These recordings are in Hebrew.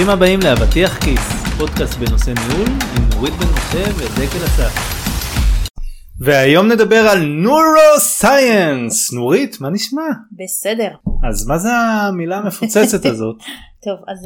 ברוכים הבאים לאבטיח כיס, פודקאסט בנושא ניהול עם נורית בן משה ודקל אסף. והיום נדבר על נורו-סייאנס. נורית, מה נשמע? בסדר. אז מה זה המילה המפוצצת הזאת? טוב, אז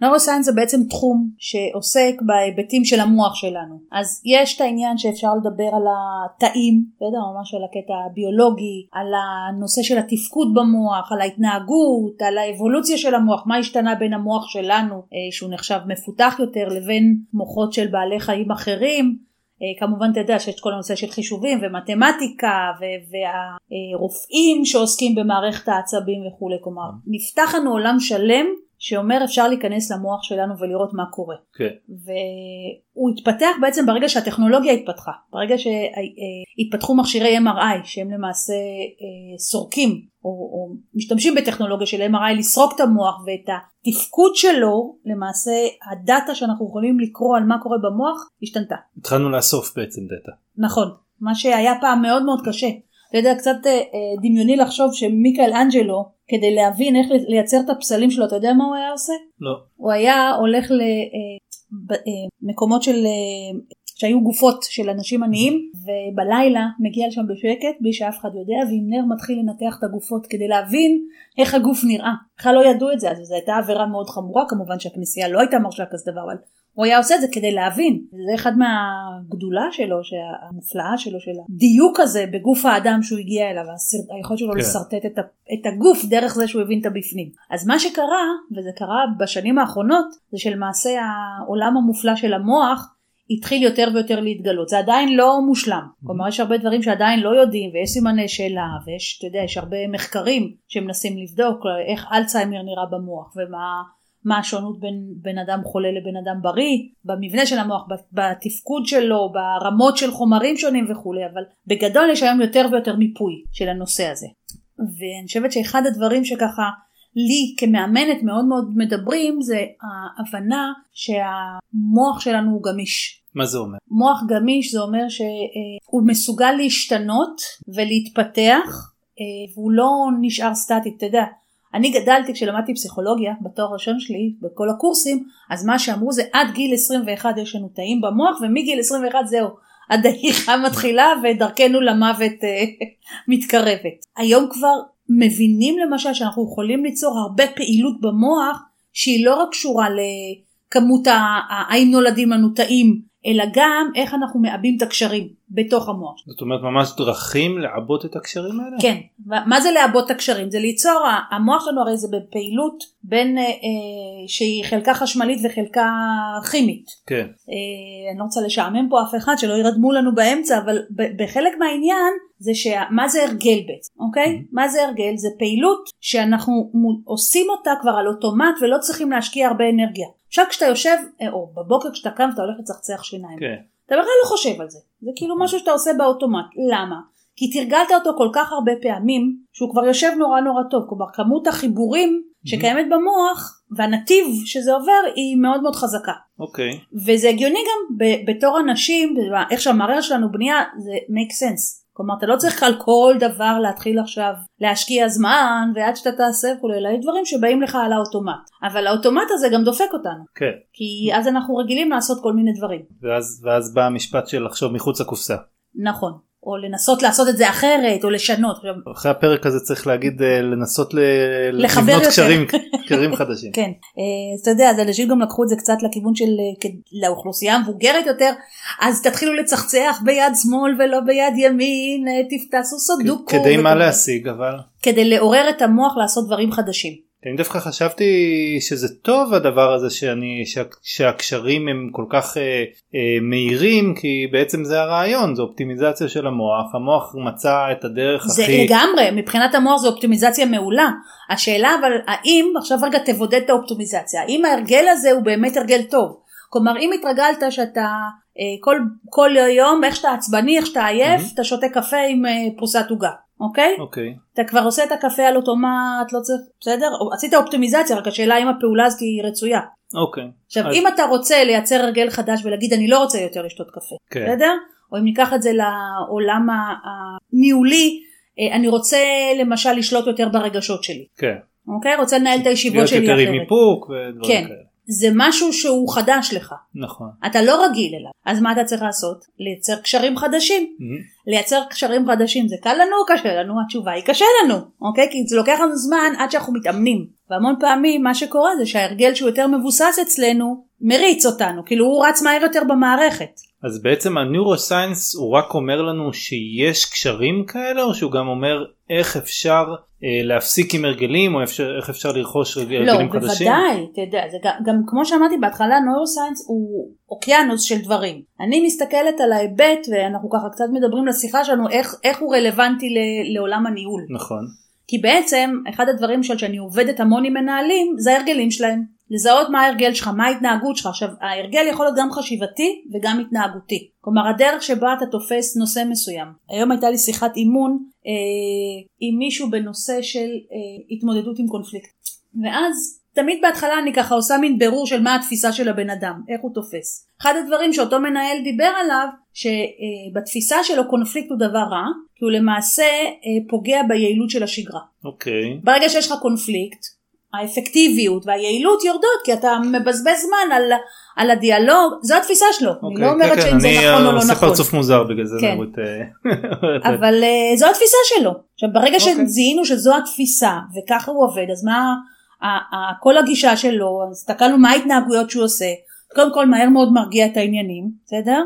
נורוסיינס זה בעצם תחום שעוסק בהיבטים של המוח שלנו. אז יש את העניין שאפשר לדבר על התאים, בסדר? ממש על הקטע הביולוגי, על הנושא של התפקוד במוח, על ההתנהגות, על האבולוציה של המוח, מה השתנה בין המוח שלנו, אה, שהוא נחשב מפותח יותר, לבין מוחות של בעלי חיים אחרים. אה, כמובן אתה יודע שיש את כל הנושא של חישובים ומתמטיקה והרופאים שעוסקים במערכת העצבים וכולי, כלומר נפתח לנו עולם שלם שאומר אפשר להיכנס למוח שלנו ולראות מה קורה. כן. והוא התפתח בעצם ברגע שהטכנולוגיה התפתחה, ברגע שהתפתחו מכשירי MRI שהם למעשה אה, סורקים או, או משתמשים בטכנולוגיה של MRI לסרוק את המוח ואת התפקוד שלו, למעשה הדאטה שאנחנו יכולים לקרוא על מה קורה במוח השתנתה. התחלנו לאסוף בעצם דאטה. נכון, מה שהיה פעם מאוד מאוד קשה. אתה יודע, קצת אה, אה, דמיוני לחשוב שמיקל אנג'לו כדי להבין איך לייצר את הפסלים שלו, אתה יודע מה הוא היה עושה? לא. הוא היה הולך למקומות אה, של, שהיו גופות של אנשים עניים, ובלילה מגיע לשם בשקט בלי שאף אחד יודע, ועם נר מתחיל לנתח את הגופות כדי להבין איך הגוף נראה. בכלל לא ידעו את זה, אז זו הייתה עבירה מאוד חמורה, כמובן שהכנסייה לא הייתה מרשה כזה דבר, אבל הוא היה עושה את זה כדי להבין. זה אחד מהגדולה שלו, המופלאה שלו, של הדיוק הזה בגוף האדם שהוא הגיע אליו, היכולת שלו כן. לשרטט את, את הגוף דרך זה שהוא הבין את הבפנים. אז מה שקרה, וזה קרה בשנים האחרונות, זה שלמעשה העולם המופלא של המוח התחיל יותר ויותר להתגלות. זה עדיין לא מושלם. כלומר יש הרבה דברים שעדיין לא יודעים ויש סימני שאלה ויש, אתה יודע, יש הרבה מחקרים שמנסים לבדוק איך אלצהיימר נראה במוח ומה מה השונות בין בן אדם חולה לבן אדם בריא, במבנה של המוח, בתפקוד שלו, ברמות של חומרים שונים וכולי, אבל בגדול יש היום יותר ויותר מיפוי של הנושא הזה. ואני חושבת שאחד הדברים שככה לי כמאמנת מאוד מאוד מדברים זה ההבנה שהמוח שלנו הוא גמיש. מה זה אומר? מוח גמיש זה אומר שהוא מסוגל להשתנות ולהתפתח והוא לא נשאר סטטי, אתה יודע. אני גדלתי כשלמדתי פסיכולוגיה בתואר הראשון שלי בכל הקורסים אז מה שאמרו זה עד גיל 21 יש לנו תאים במוח ומגיל 21 זהו הדעיכה מתחילה ודרכנו למוות אה, מתקרבת. היום כבר מבינים למשל שאנחנו יכולים ליצור הרבה פעילות במוח שהיא לא רק קשורה לכמות האם נולדים לנו תאים אלא גם איך אנחנו מעבים את הקשרים בתוך המוח. זאת אומרת ממש דרכים לעבות את הקשרים האלה? כן, מה זה לעבות את הקשרים? זה ליצור, המוח שלנו הרי זה בפעילות בין, אה, אה, שהיא חלקה חשמלית וחלקה כימית. כן. אה, אני לא רוצה לשעמם פה אף אחד שלא ירדמו לנו באמצע, אבל בחלק מהעניין זה שמה זה הרגל בעצם, אוקיי? Mm-hmm. מה זה הרגל? זה פעילות שאנחנו עושים אותה כבר על אוטומט ולא צריכים להשקיע הרבה אנרגיה. עכשיו כשאתה יושב, אה, או בבוקר כשאתה קם ואתה הולך לצחצח שיניים, כן. אתה בכלל לא חושב על זה, זה כאילו משהו שאתה עושה באוטומט, למה? כי תרגלת אותו כל כך הרבה פעמים שהוא כבר יושב נורא נורא טוב, כלומר כמות החיבורים שקיימת במוח והנתיב שזה עובר היא מאוד מאוד חזקה. אוקיי. Okay. וזה הגיוני גם בתור אנשים, איך שהמערכת שלנו בנייה זה make sense. כלומר אתה לא צריך על כל דבר להתחיל עכשיו להשקיע זמן ועד שאתה תעשה וכולי, אלא יש דברים שבאים לך על האוטומט. אבל האוטומט הזה גם דופק אותנו. כן. כי אז אנחנו רגילים לעשות כל מיני דברים. ואז, ואז בא המשפט של לחשוב מחוץ לקופסה. נכון. או לנסות לעשות את זה אחרת או לשנות. אחרי הפרק הזה צריך להגיד אה, לנסות ל... לבנות קשרים, קשרים חדשים. כן, אז אה, אתה יודע, אז אנשים גם לקחו את זה קצת לכיוון של אה, לאוכלוסייה המבוגרת יותר, אז תתחילו לצחצח ביד שמאל ולא ביד ימין, תעשו סודוקו. כדי מה להשיג אבל? כדי לעורר את המוח לעשות דברים חדשים. אני דווקא חשבתי שזה טוב הדבר הזה שאני שה, שהקשרים הם כל כך אה, אה, מהירים כי בעצם זה הרעיון זה אופטימיזציה של המוח המוח מצא את הדרך זה הכי... זה לגמרי מבחינת המוח זה אופטימיזציה מעולה. השאלה אבל האם עכשיו רגע תבודד את האופטימיזציה האם ההרגל הזה הוא באמת הרגל טוב? כלומר אם התרגלת שאתה אה, כל, כל יום איך שאתה עצבני איך שאתה עייף mm-hmm. אתה שותה קפה עם אה, פרוסת עוגה אוקיי? אוקיי. אתה כבר עושה את הקפה על אוטומט, לא צריך, בסדר? עשית אופטימיזציה, רק השאלה אם הפעולה הזאת היא רצויה. אוקיי. עכשיו, אז... אם אתה רוצה לייצר הרגל חדש ולהגיד אני לא רוצה יותר לשתות קפה, כן. בסדר? או אם ניקח את זה לעולם הניהולי, אה, אני רוצה למשל לשלוט יותר ברגשות שלי. כן. אוקיי? רוצה לנהל את הישיבות להיות שלי יותר עם אחרת. איפוק ודברים כן. זה משהו שהוא חדש לך. נכון. אתה לא רגיל אליו. אז מה אתה צריך לעשות? לייצר קשרים חדשים. מהמם. לייצר קשרים חדשים זה קל לנו או קשה לנו? התשובה היא קשה לנו, אוקיי? כי זה לוקח לנו זמן עד שאנחנו מתאמנים. והמון פעמים מה שקורה זה שההרגל שהוא יותר מבוסס אצלנו מריץ אותנו, כאילו הוא רץ מהר יותר במערכת. אז בעצם הנוירוסיינס הוא רק אומר לנו שיש קשרים כאלה או שהוא גם אומר איך אפשר אה, להפסיק עם הרגלים או אפשר, איך אפשר לרכוש הרגלים לא, חדשים? בוודאי, אתה יודע, זה גם, גם כמו שאמרתי בהתחלה, נוירוסיינס הוא אוקיינוס של דברים. אני מסתכלת על ההיבט, ואנחנו ככה קצת מדברים לשיחה שלנו, איך, איך הוא רלוונטי ל, לעולם הניהול. נכון. כי בעצם, אחד הדברים שאני עובדת המון עם מנהלים, זה ההרגלים שלהם. לזהות מה ההרגל שלך, מה ההתנהגות שלך. עכשיו, ההרגל יכול להיות גם חשיבתי וגם התנהגותי. כלומר, הדרך שבה אתה תופס נושא מסוים. היום הייתה לי שיחת אימון אה, עם מישהו בנושא של אה, התמודדות עם קונפליקט. ואז, תמיד בהתחלה אני ככה עושה מין בירור של מה התפיסה של הבן אדם, איך הוא תופס. אחד הדברים שאותו מנהל דיבר עליו, שבתפיסה שלו קונפליקט הוא דבר רע, כי הוא למעשה אה, פוגע ביעילות של השגרה. אוקיי. ברגע שיש לך קונפליקט, האפקטיביות והיעילות יורדות כי אתה מבזבז זמן על, על הדיאלוג, זו התפיסה שלו, אני אוקיי. לא אומרת כן, שאם זה אני נכון או לא עושה נכון, פרצוף מוזר בגלל זה. כן. נורית, אה, אבל אה, זו התפיסה שלו. עכשיו ברגע אוקיי. שזיהינו שזו התפיסה וככה הוא עובד, אז מה כל הגישה שלו, הסתכלנו מה ההתנהגויות שהוא עושה, קודם כל מהר מאוד מרגיע את העניינים, בסדר?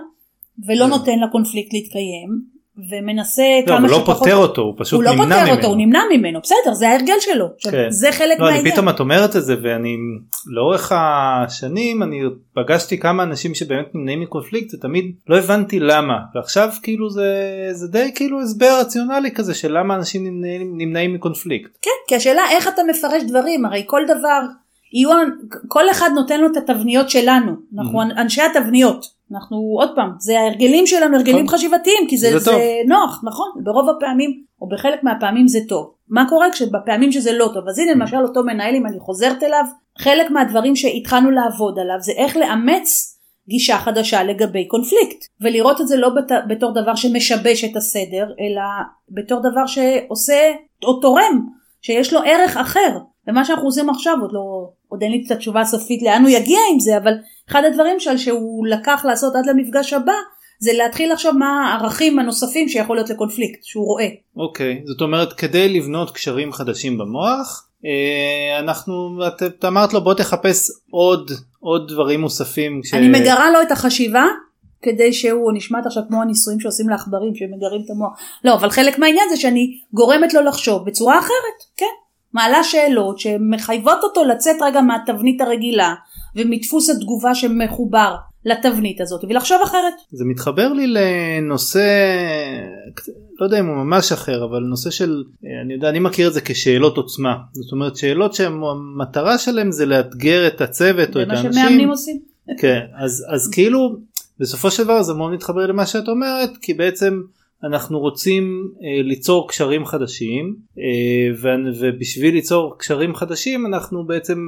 ולא כן. נותן לקונפליקט להתקיים, ומנסה לא, כמה אבל לא שפחות... פותר אותו, הוא פשוט הוא לא נמנע פותר ממנו. אותו, הוא נמנע ממנו, בסדר, זה ההרגל שלו. כן. זה חלק לא, מהעניין. פתאום את אומרת את זה ואני לאורך השנים אני פגשתי כמה אנשים שבאמת נמנעים מקונפליקט ותמיד לא הבנתי למה ועכשיו כאילו זה זה די כאילו הסבר רציונלי כזה של למה אנשים נמנעים, נמנעים מקונפליקט. כן, כי השאלה איך אתה מפרש דברים, הרי כל דבר, יהיו, כל אחד נותן לו את התבניות שלנו, אנחנו Mhm. אנשי התבניות, אנחנו עוד פעם, זה ההרגלים שלנו, הרגלים טוב. חשיבתיים, כי זה, זה זה. נוח, נכון, ברוב הפעמים, או בחלק מהפעמים זה טוב. מה קורה כשבפעמים שזה לא טוב? אז הנה למשל אותו מנהל, אם אני חוזרת אליו, חלק מהדברים שהתחלנו לעבוד עליו זה איך לאמץ גישה חדשה לגבי קונפליקט, ולראות את זה לא בת, בתור דבר שמשבש את הסדר, אלא בתור דבר שעושה או תורם, שיש לו ערך אחר. ומה שאנחנו עושים עכשיו עוד לא, עוד אין לי את התשובה הסופית לאן הוא יגיע עם זה, אבל אחד הדברים של שהוא לקח לעשות עד למפגש הבא, זה להתחיל לחשוב מה הערכים הנוספים שיכול להיות לקונפליקט, שהוא רואה. אוקיי זאת אומרת כדי לבנות קשרים חדשים במוח אה, אנחנו את, את אמרת לו בוא תחפש עוד עוד דברים מוספים. ש... אני מגרה לו את החשיבה כדי שהוא נשמעת עכשיו כמו הניסויים שעושים לעכברים שמגרים את המוח. לא, אבל חלק מהעניין זה שאני גורמת לו לחשוב בצורה אחרת, כן. מעלה שאלות שמחייבות אותו לצאת רגע מהתבנית הרגילה ומדפוס התגובה שמחובר לתבנית הזאת ולחשוב אחרת. זה מתחבר לי לנושא לא יודע אם הוא ממש אחר אבל נושא של אני יודע אני מכיר את זה כשאלות עוצמה זאת אומרת שאלות שהמטרה שלהם זה לאתגר את הצוות או זה את מה האנשים. שמאמנים עושים. כן אז אז כאילו בסופו של דבר זה מאוד מתחבר למה שאת אומרת כי בעצם אנחנו רוצים אה, ליצור קשרים חדשים אה, ו- ובשביל ליצור קשרים חדשים אנחנו בעצם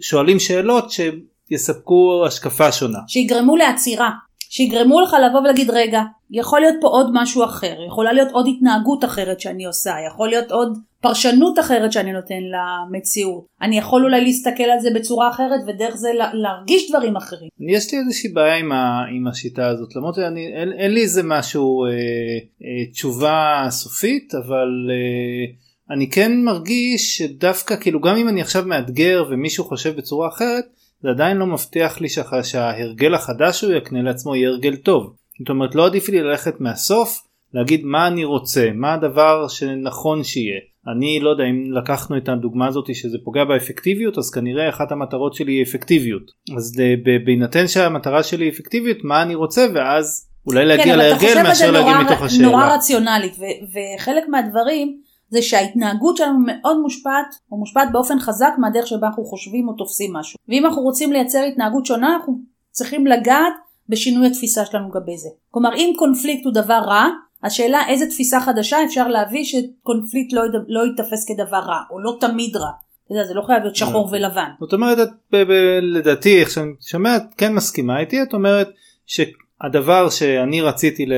שואלים שאלות שיספקו השקפה שונה. שיגרמו לעצירה, שיגרמו לך לבוא ולהגיד רגע, יכול להיות פה עוד משהו אחר, יכולה להיות עוד התנהגות אחרת שאני עושה, יכול להיות עוד פרשנות אחרת שאני נותן למציאות, אני יכול אולי להסתכל על זה בצורה אחרת ודרך זה לה- להרגיש דברים אחרים. יש לי איזושהי בעיה עם, ה, עם השיטה הזאת למרות שאני אין, אין לי איזה משהו אה, אה, תשובה סופית אבל אה, אני כן מרגיש שדווקא כאילו גם אם אני עכשיו מאתגר ומישהו חושב בצורה אחרת זה עדיין לא מבטיח לי שח, שההרגל החדש שהוא יקנה לעצמו יהיה הרגל טוב. זאת אומרת לא עדיף לי ללכת מהסוף להגיד מה אני רוצה מה הדבר שנכון שיהיה. אני לא יודע אם לקחנו את הדוגמה הזאת שזה פוגע באפקטיביות אז כנראה אחת המטרות שלי היא אפקטיביות אז ב- בהינתן שהמטרה שלי היא אפקטיביות מה אני רוצה ואז אולי להגיע כן, אבל אתה להרגל חושב על מאשר זה להגיע נורא- מתוך השאלה. נורא רציונלית, ו- וחלק מהדברים זה שההתנהגות שלנו מאוד מושפעת, או מושפעת באופן חזק מהדרך שבה אנחנו חושבים או תופסים משהו. ואם אנחנו רוצים לייצר התנהגות שונה, אנחנו צריכים לגעת בשינוי התפיסה שלנו לגבי זה. כלומר, אם קונפליקט הוא דבר רע, השאלה איזה תפיסה חדשה אפשר להביא שקונפליקט לא, לא ייתפס כדבר רע, או לא תמיד רע. אתה יודע, זה לא חייב להיות שחור אוקיי. ולבן. זאת אומרת את לדעתי איך שאני שומע את כן מסכימה איתי את אומרת שהדבר שאני רציתי ל-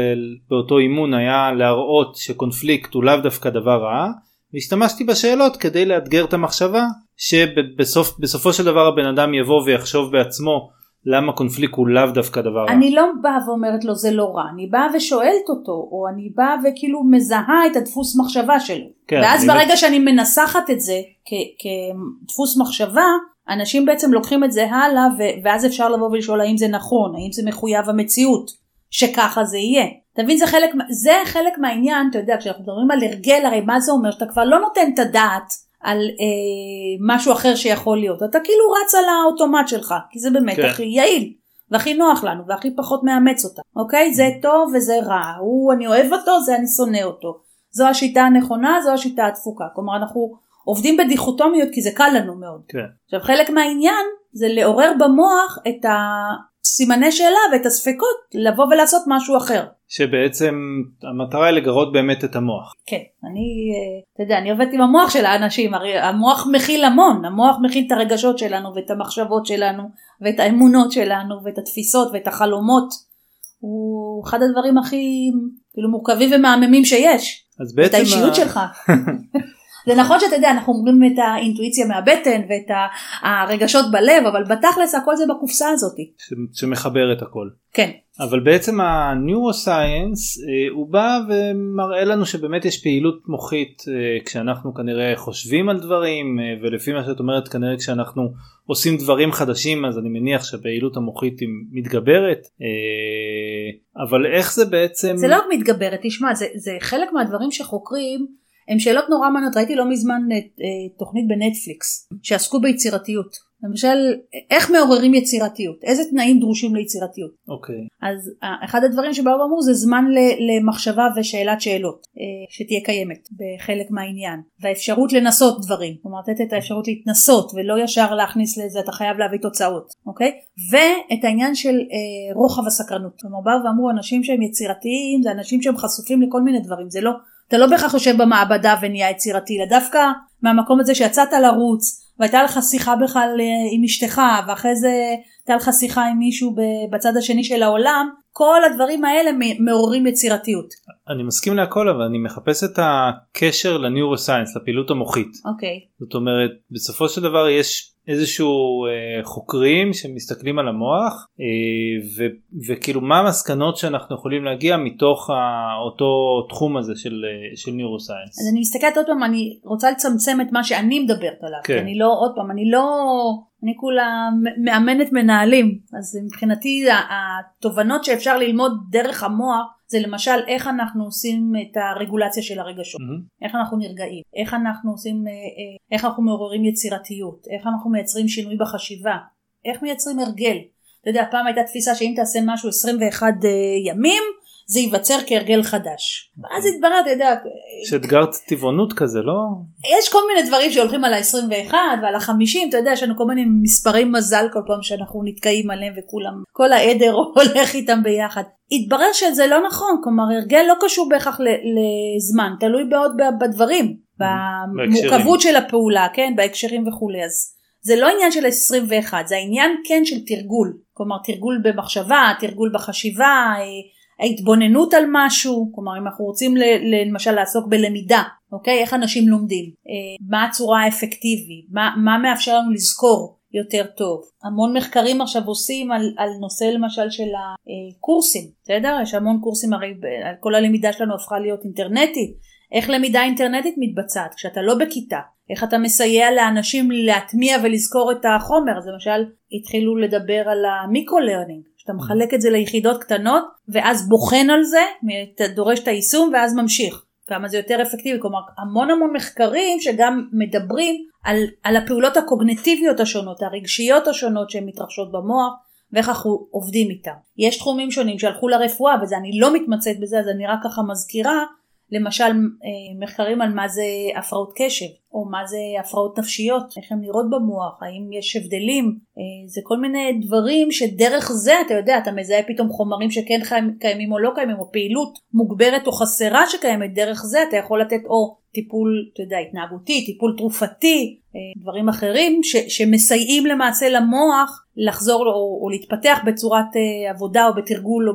באותו אימון היה להראות שקונפליקט הוא לאו דווקא דבר רע והשתמשתי בשאלות כדי לאתגר את המחשבה שבסופו של דבר הבן אדם יבוא ויחשוב בעצמו למה קונפליקט הוא לאו דווקא דבר רע. אני לא באה ואומרת לו זה לא רע, אני באה ושואלת אותו, או אני באה וכאילו מזהה את הדפוס מחשבה שלו. כן, ואז ברגע שאני מנסחת את זה כ- כדפוס מחשבה, אנשים בעצם לוקחים את זה הלאה, ו- ואז אפשר לבוא ולשאול האם זה נכון, האם זה מחויב המציאות, שככה זה יהיה. אתה מבין, זה חלק, זה חלק מהעניין, אתה יודע, כשאנחנו מדברים על הרגל, הרי מה זה אומר? שאתה כבר לא נותן את הדעת על אה, משהו אחר שיכול להיות, אתה כאילו רץ על האוטומט שלך, כי זה באמת כן. הכי יעיל. והכי נוח לנו והכי פחות מאמץ אותה, אוקיי? זה טוב וזה רע, הוא אני אוהב אותו, זה אני שונא אותו. זו השיטה הנכונה, זו השיטה הדפוקה. כלומר אנחנו עובדים בדיכוטומיות כי זה קל לנו מאוד. כן. עכשיו חלק מהעניין זה לעורר במוח את הסימני שאלה ואת הספקות לבוא ולעשות משהו אחר. שבעצם המטרה היא לגרות באמת את המוח. כן, אני, אה, אתה יודע, אני עובדת עם המוח של האנשים, הרי המוח מכיל המון, המוח מכיל את הרגשות שלנו ואת המחשבות שלנו ואת האמונות שלנו ואת התפיסות ואת החלומות. הוא אחד הדברים הכי כאילו מורכבים ומהממים שיש. אז את בעצם האישיות ה- שלך. זה נכון שאתה יודע אנחנו אומרים את האינטואיציה מהבטן ואת הרגשות בלב אבל בתכלס הכל זה בקופסה הזאתי. ש- שמחבר את הכל. כן. אבל בעצם הניורוסייאנס הוא בא ומראה לנו שבאמת יש פעילות מוחית אה, כשאנחנו כנראה חושבים על דברים אה, ולפי מה שאת אומרת כנראה כשאנחנו עושים דברים חדשים אז אני מניח שהפעילות המוחית היא מתגברת אה, אבל איך זה בעצם זה לא מתגברת, תשמע, זה, זה חלק מהדברים שחוקרים, הם שאלות נורא מעניינות, ראיתי לא מזמן אה, אה, תוכנית בנטפליקס, שעסקו ביצירתיות. למשל, איך מעוררים יצירתיות? איזה תנאים דרושים ליצירתיות? אוקיי. אז אה, אחד הדברים שבאו ואמרו זה זמן למחשבה ושאלת שאלות שתהיה קיימת בחלק מהעניין. והאפשרות לנסות דברים. כלומר לתת את האפשרות להתנסות ולא ישר להכניס לזה אתה חייב להביא תוצאות אוקיי? ואת העניין של אה, רוחב הסקרנות. כלומר באו ואמרו אנשים שהם יצירתיים זה אנשים שהם חשופים לכל מיני דברים. זה לא אתה לא בהכרח יושב במעבדה ונהיה יצירתי אלא דווקא מהמקום הזה שיצאת לרוץ והייתה לך שיחה בכלל אה, עם אשתך ואחרי זה הייתה לך שיחה עם מישהו בצד השני של העולם כל הדברים האלה מעוררים יצירתיות אני מסכים להכל אבל אני מחפש את הקשר לניורוסייאנס לפעילות המוחית אוקיי זאת אומרת בסופו של דבר יש איזשהו אה, חוקרים שמסתכלים על המוח אה, ו, וכאילו מה המסקנות שאנחנו יכולים להגיע מתוך ה, אותו תחום הזה של, אה, של ניורוסייאנס. אז אני מסתכלת עוד פעם אני רוצה לצמצם את מה שאני מדברת עליו כן. כי אני לא עוד פעם אני לא אני כולה מאמנת מנהלים אז מבחינתי התובנות שאפשר ללמוד דרך המוח זה למשל איך אנחנו עושים את הרגולציה של הרגשות מהמם. איך אנחנו נרגעים, איך אנחנו עושים, אה, אה, איך אנחנו מעוררים יצירתיות, איך אנחנו מייצרים שינוי בחשיבה, איך מייצרים הרגל. אתה יודע, פעם הייתה תפיסה שאם תעשה משהו 21 אה, ימים, זה ייווצר כהרגל חדש. ואז התברר, אתה יודע, יש אתגר טבעונות כזה לא? יש כל מיני דברים שהולכים על ה-21 ועל ה-50, אתה יודע, יש לנו כל מיני מספרי מזל כל פעם שאנחנו נתקעים עליהם וכולם, כל העדר הולך איתם ביחד. התברר שזה לא נכון, כלומר הרגל לא קשור בהכרח לזמן, תלוי מאוד בדברים, במורכבות של הפעולה, כן, בהקשרים וכולי, אז זה לא עניין של 21, זה העניין כן של תרגול, כלומר תרגול במחשבה, תרגול בחשיבה, אה, ההתבוננות על משהו, כלומר אם אנחנו רוצים למשל לעסוק בלמידה, אוקיי? איך אנשים לומדים, אה, מה הצורה האפקטיבית, מה, מה מאפשר לנו לזכור יותר טוב. המון מחקרים עכשיו עושים על, על נושא למשל של הקורסים, בסדר? יש המון קורסים הרי ב- כל הלמידה שלנו הפכה להיות אינטרנטית. איך למידה אינטרנטית מתבצעת כשאתה לא בכיתה? איך אתה מסייע לאנשים להטמיע ולזכור את החומר? אז למשל התחילו לדבר על ה micro-learning. שאתה מחלק את זה ליחידות קטנות ואז בוחן על זה, דורש את היישום ואז ממשיך. כמה זה יותר אפקטיבי, כלומר המון המון מחקרים שגם מדברים על, על הפעולות הקוגניטיביות השונות, הרגשיות השונות שהן מתרחשות במוח ואיך אנחנו עובדים איתם. יש תחומים שונים שהלכו לרפואה וזה אני לא מתמצאת בזה אז אני רק ככה מזכירה למשל אה, מחקרים על מה זה הפרעות קשב או מה זה הפרעות נפשיות, איך הן נראות במוח, האם יש הבדלים, אה, זה כל מיני דברים שדרך זה אתה יודע, אתה מזהה פתאום חומרים שכן קיימים או לא קיימים או פעילות מוגברת או חסרה שקיימת, דרך זה אתה יכול לתת או טיפול, אתה יודע, התנהגותי, טיפול תרופתי, אה, דברים אחרים ש, שמסייעים למעשה למוח לחזור או, או להתפתח בצורת עבודה או בתרגול או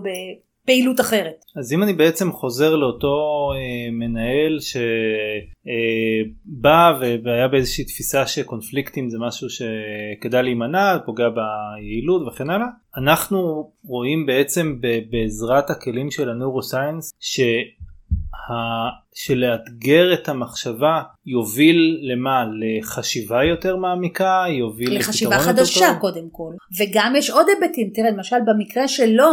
פעילות אחרת. אז אם אני בעצם חוזר לאותו אה, מנהל שבא אה, והיה באיזושהי תפיסה שקונפליקטים זה משהו שכדאי להימנע, פוגע ביעילות וכן הלאה, אנחנו רואים בעצם בעזרת הכלים של הנורוסיינס ש... שלאתגר את המחשבה יוביל למה? לחשיבה יותר מעמיקה? יוביל לחשיבה חדשה יותר... קודם כל. וגם יש עוד היבטים, תראה למשל במקרה שלו,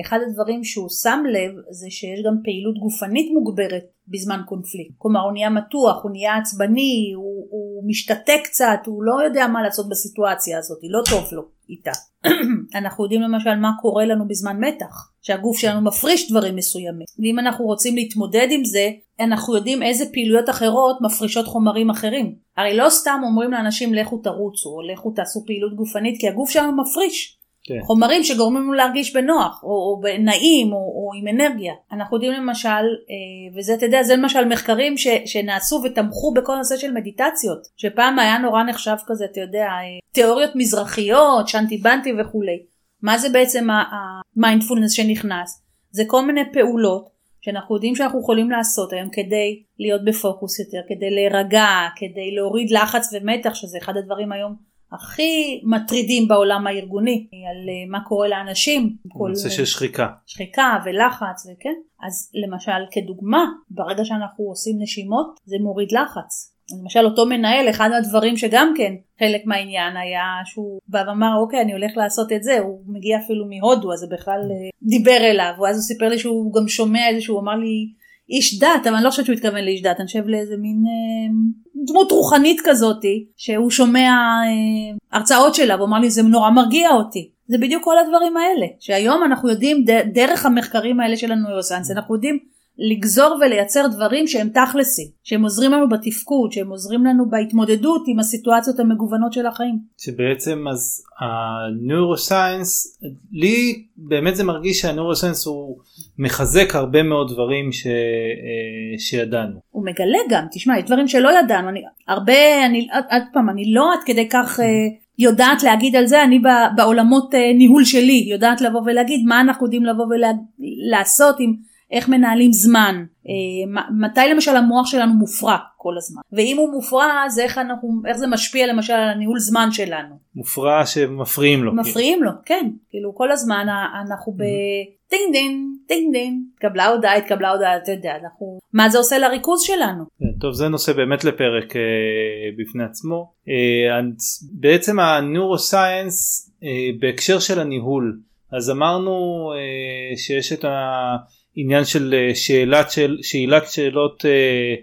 אחד הדברים שהוא שם לב זה שיש גם פעילות גופנית מוגברת בזמן קונפליקט. כלומר הוא נהיה מתוח, הוא נהיה עצבני, הוא, הוא משתתק קצת, הוא לא יודע מה לעשות בסיטואציה הזאת, לא טוב לו איתה. אנחנו יודעים למשל מה קורה לנו בזמן מתח, שהגוף שלנו מפריש דברים מסוימים. ואם אנחנו רוצים להתמודד עם זה, אנחנו יודעים איזה פעילויות אחרות מפרישות חומרים אחרים. הרי לא סתם אומרים לאנשים לכו תרוצו או לכו תעשו פעילות גופנית כי הגוף שלנו מפריש. כן. חומרים שגורמים לנו להרגיש בנוח או, או נעים או, או עם אנרגיה. אנחנו יודעים למשל, אה, וזה אתה יודע, זה למשל מחקרים ש, שנעשו ותמכו בכל הנושא של מדיטציות, שפעם היה נורא נחשב כזה, אתה יודע, אה, תיאוריות מזרחיות, שנטי בנטי וכולי. מה זה בעצם המיינדפולנס שנכנס? זה כל מיני פעולות שאנחנו יודעים שאנחנו יכולים לעשות היום כדי להיות בפוקוס יותר, כדי להירגע, כדי להוריד לחץ ומתח, שזה אחד הדברים היום הכי מטרידים בעולם הארגוני, על אה, מה קורה לאנשים. נושא של שחיקה. שחיקה ולחץ וכן. אז למשל כדוגמה, ברגע שאנחנו עושים נשימות זה מוריד לחץ. למשל אותו מנהל אחד הדברים שגם כן חלק מהעניין היה שהוא בא ואמר אוקיי אני הולך לעשות את זה הוא מגיע אפילו מהודו אז זה בכלל אה, דיבר אליו ואז הוא סיפר לי שהוא גם שומע איזה שהוא אמר לי איש דת אבל אני לא חושבת שהוא התכוון לאיש דת אני חושב לאיזה מין אה, דמות רוחנית כזאתי שהוא שומע אה, הרצאות שלה והוא אמר לי זה נורא מרגיע אותי. זה בדיוק כל הדברים האלה שהיום אנחנו יודעים דרך המחקרים האלה של הנוירוסנס אנחנו יודעים לגזור ולייצר דברים שהם תכלסים, שהם עוזרים לנו בתפקוד, שהם עוזרים לנו בהתמודדות עם הסיטואציות המגוונות של החיים. שבעצם אז הנוירוסיינס, לי באמת זה מרגיש שהנוירוסיינס הוא מחזק הרבה מאוד דברים ש, אה, שידענו. הוא מגלה גם, תשמע, יש דברים שלא ידענו, אני הרבה, אני, עוד פעם, אני לא עד כדי כך... אה, יודעת להגיד על זה, אני בעולמות אה, ניהול שלי יודעת לבוא ולהגיד מה אנחנו יודעים לבוא ולעשות עם איך מנהלים זמן, אה, מתי למשל המוח שלנו מופרע כל הזמן, ואם הוא מופרע אז איך, אנחנו, איך זה משפיע למשל על הניהול זמן שלנו. מופרע שמפריעים לו. מפריעים כאילו. לו, כן, כאילו כל הזמן אנחנו ב... טינג דין, טינג דין, התקבלה הודעה, התקבלה הודעה, אתה יודע, אנחנו, מה זה עושה לריכוז שלנו. כן, טוב זה נושא באמת לפרק אה, בפני עצמו. אה, בעצם הנוירוסייאנס אה, בהקשר של הניהול, אז אמרנו אה, שיש את ה... עניין של אה, שאלת, שאלת שאלות אה,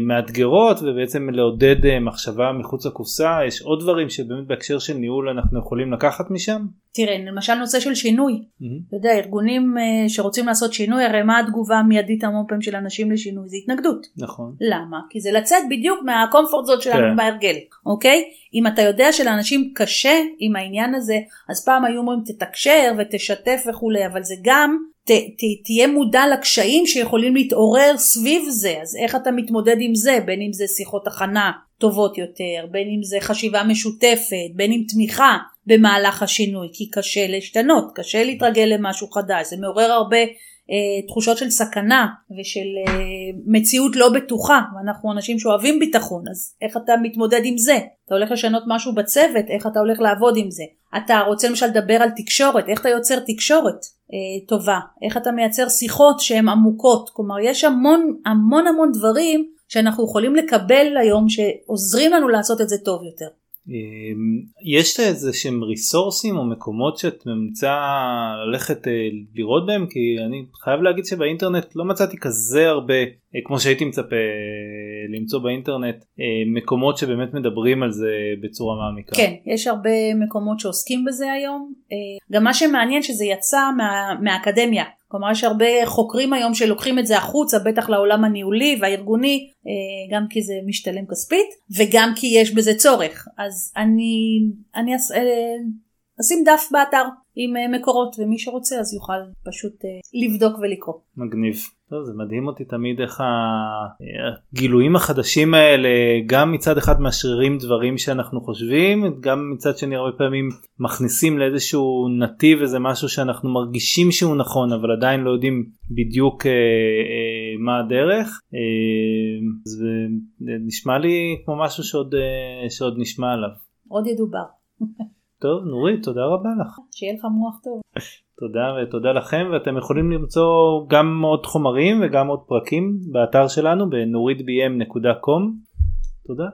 מאתגרות ובעצם לעודד אה, מחשבה מחוץ לקופסה יש עוד דברים שבאמת בהקשר של ניהול אנחנו יכולים לקחת משם? תראה למשל נושא של שינוי, mm-hmm. אתה יודע ארגונים אה, שרוצים לעשות שינוי הרי מה התגובה המיידית המון פעמים של אנשים לשינוי זה התנגדות. נכון. למה? כי זה לצאת בדיוק מהקומפורט זון שלנו כן. בהרגל, אוקיי? אם אתה יודע שלאנשים קשה עם העניין הזה אז פעם היו אומרים תתקשר ותשתף וכולי אבל זה גם ת, ת, תהיה מודע לקשיים שיכולים להתעורר סביב זה, אז איך אתה מתמודד עם זה, בין אם זה שיחות הכנה טובות יותר, בין אם זה חשיבה משותפת, בין אם תמיכה במהלך השינוי, כי קשה להשתנות, קשה להתרגל למשהו חדש, זה מעורר הרבה תחושות של סכנה ושל אה, מציאות לא בטוחה ואנחנו אנשים שאוהבים ביטחון אז איך אתה מתמודד עם זה? אתה הולך לשנות משהו בצוות איך אתה הולך לעבוד עם זה? אתה רוצה למשל לדבר על תקשורת איך אתה יוצר תקשורת אה, טובה? איך אתה מייצר שיחות שהן עמוקות? כלומר יש המון המון המון דברים שאנחנו יכולים לקבל היום שעוזרים לנו לעשות את זה טוב יותר. אמ, יש איזה שהם ריסורסים או מקומות שאת ממליצה ללכת אה, לראות בהם? כי אני חייב להגיד שבאינטרנט לא מצאתי כזה הרבה אה, כמו שהייתי מצפה אה, למצוא באינטרנט מקומות שבאמת מדברים על זה בצורה מעמיקה. כן יש הרבה מקומות שעוסקים בזה היום. גם מה שמעניין שזה יצא מה, מהאקדמיה כלומר יש הרבה חוקרים היום שלוקחים את זה החוצה בטח לעולם הניהולי והארגוני אה, גם כי זה משתלם כספית וגם כי יש בזה צורך. אז אני, אני אה, נשים דף באתר עם אה, מקורות ומי שרוצה אז יוכל פשוט אה, לבדוק ולקרוא. מגניב. טוב, זה מדהים אותי תמיד איך הגילויים החדשים האלה גם מצד אחד מאשררים דברים שאנחנו חושבים גם מצד שני הרבה פעמים מכניסים לאיזשהו נתיב איזה משהו שאנחנו מרגישים שהוא נכון אבל עדיין לא יודעים בדיוק אה, אה, מה הדרך אה, זה נשמע לי כמו משהו שעוד, אה, שעוד נשמע עליו. עוד ידובר. טוב נורית תודה רבה לך. שיהיה לך מוח טוב. תודה ותודה לכם ואתם יכולים למצוא גם עוד חומרים וגם עוד פרקים באתר שלנו בנורידbm.com. תודה.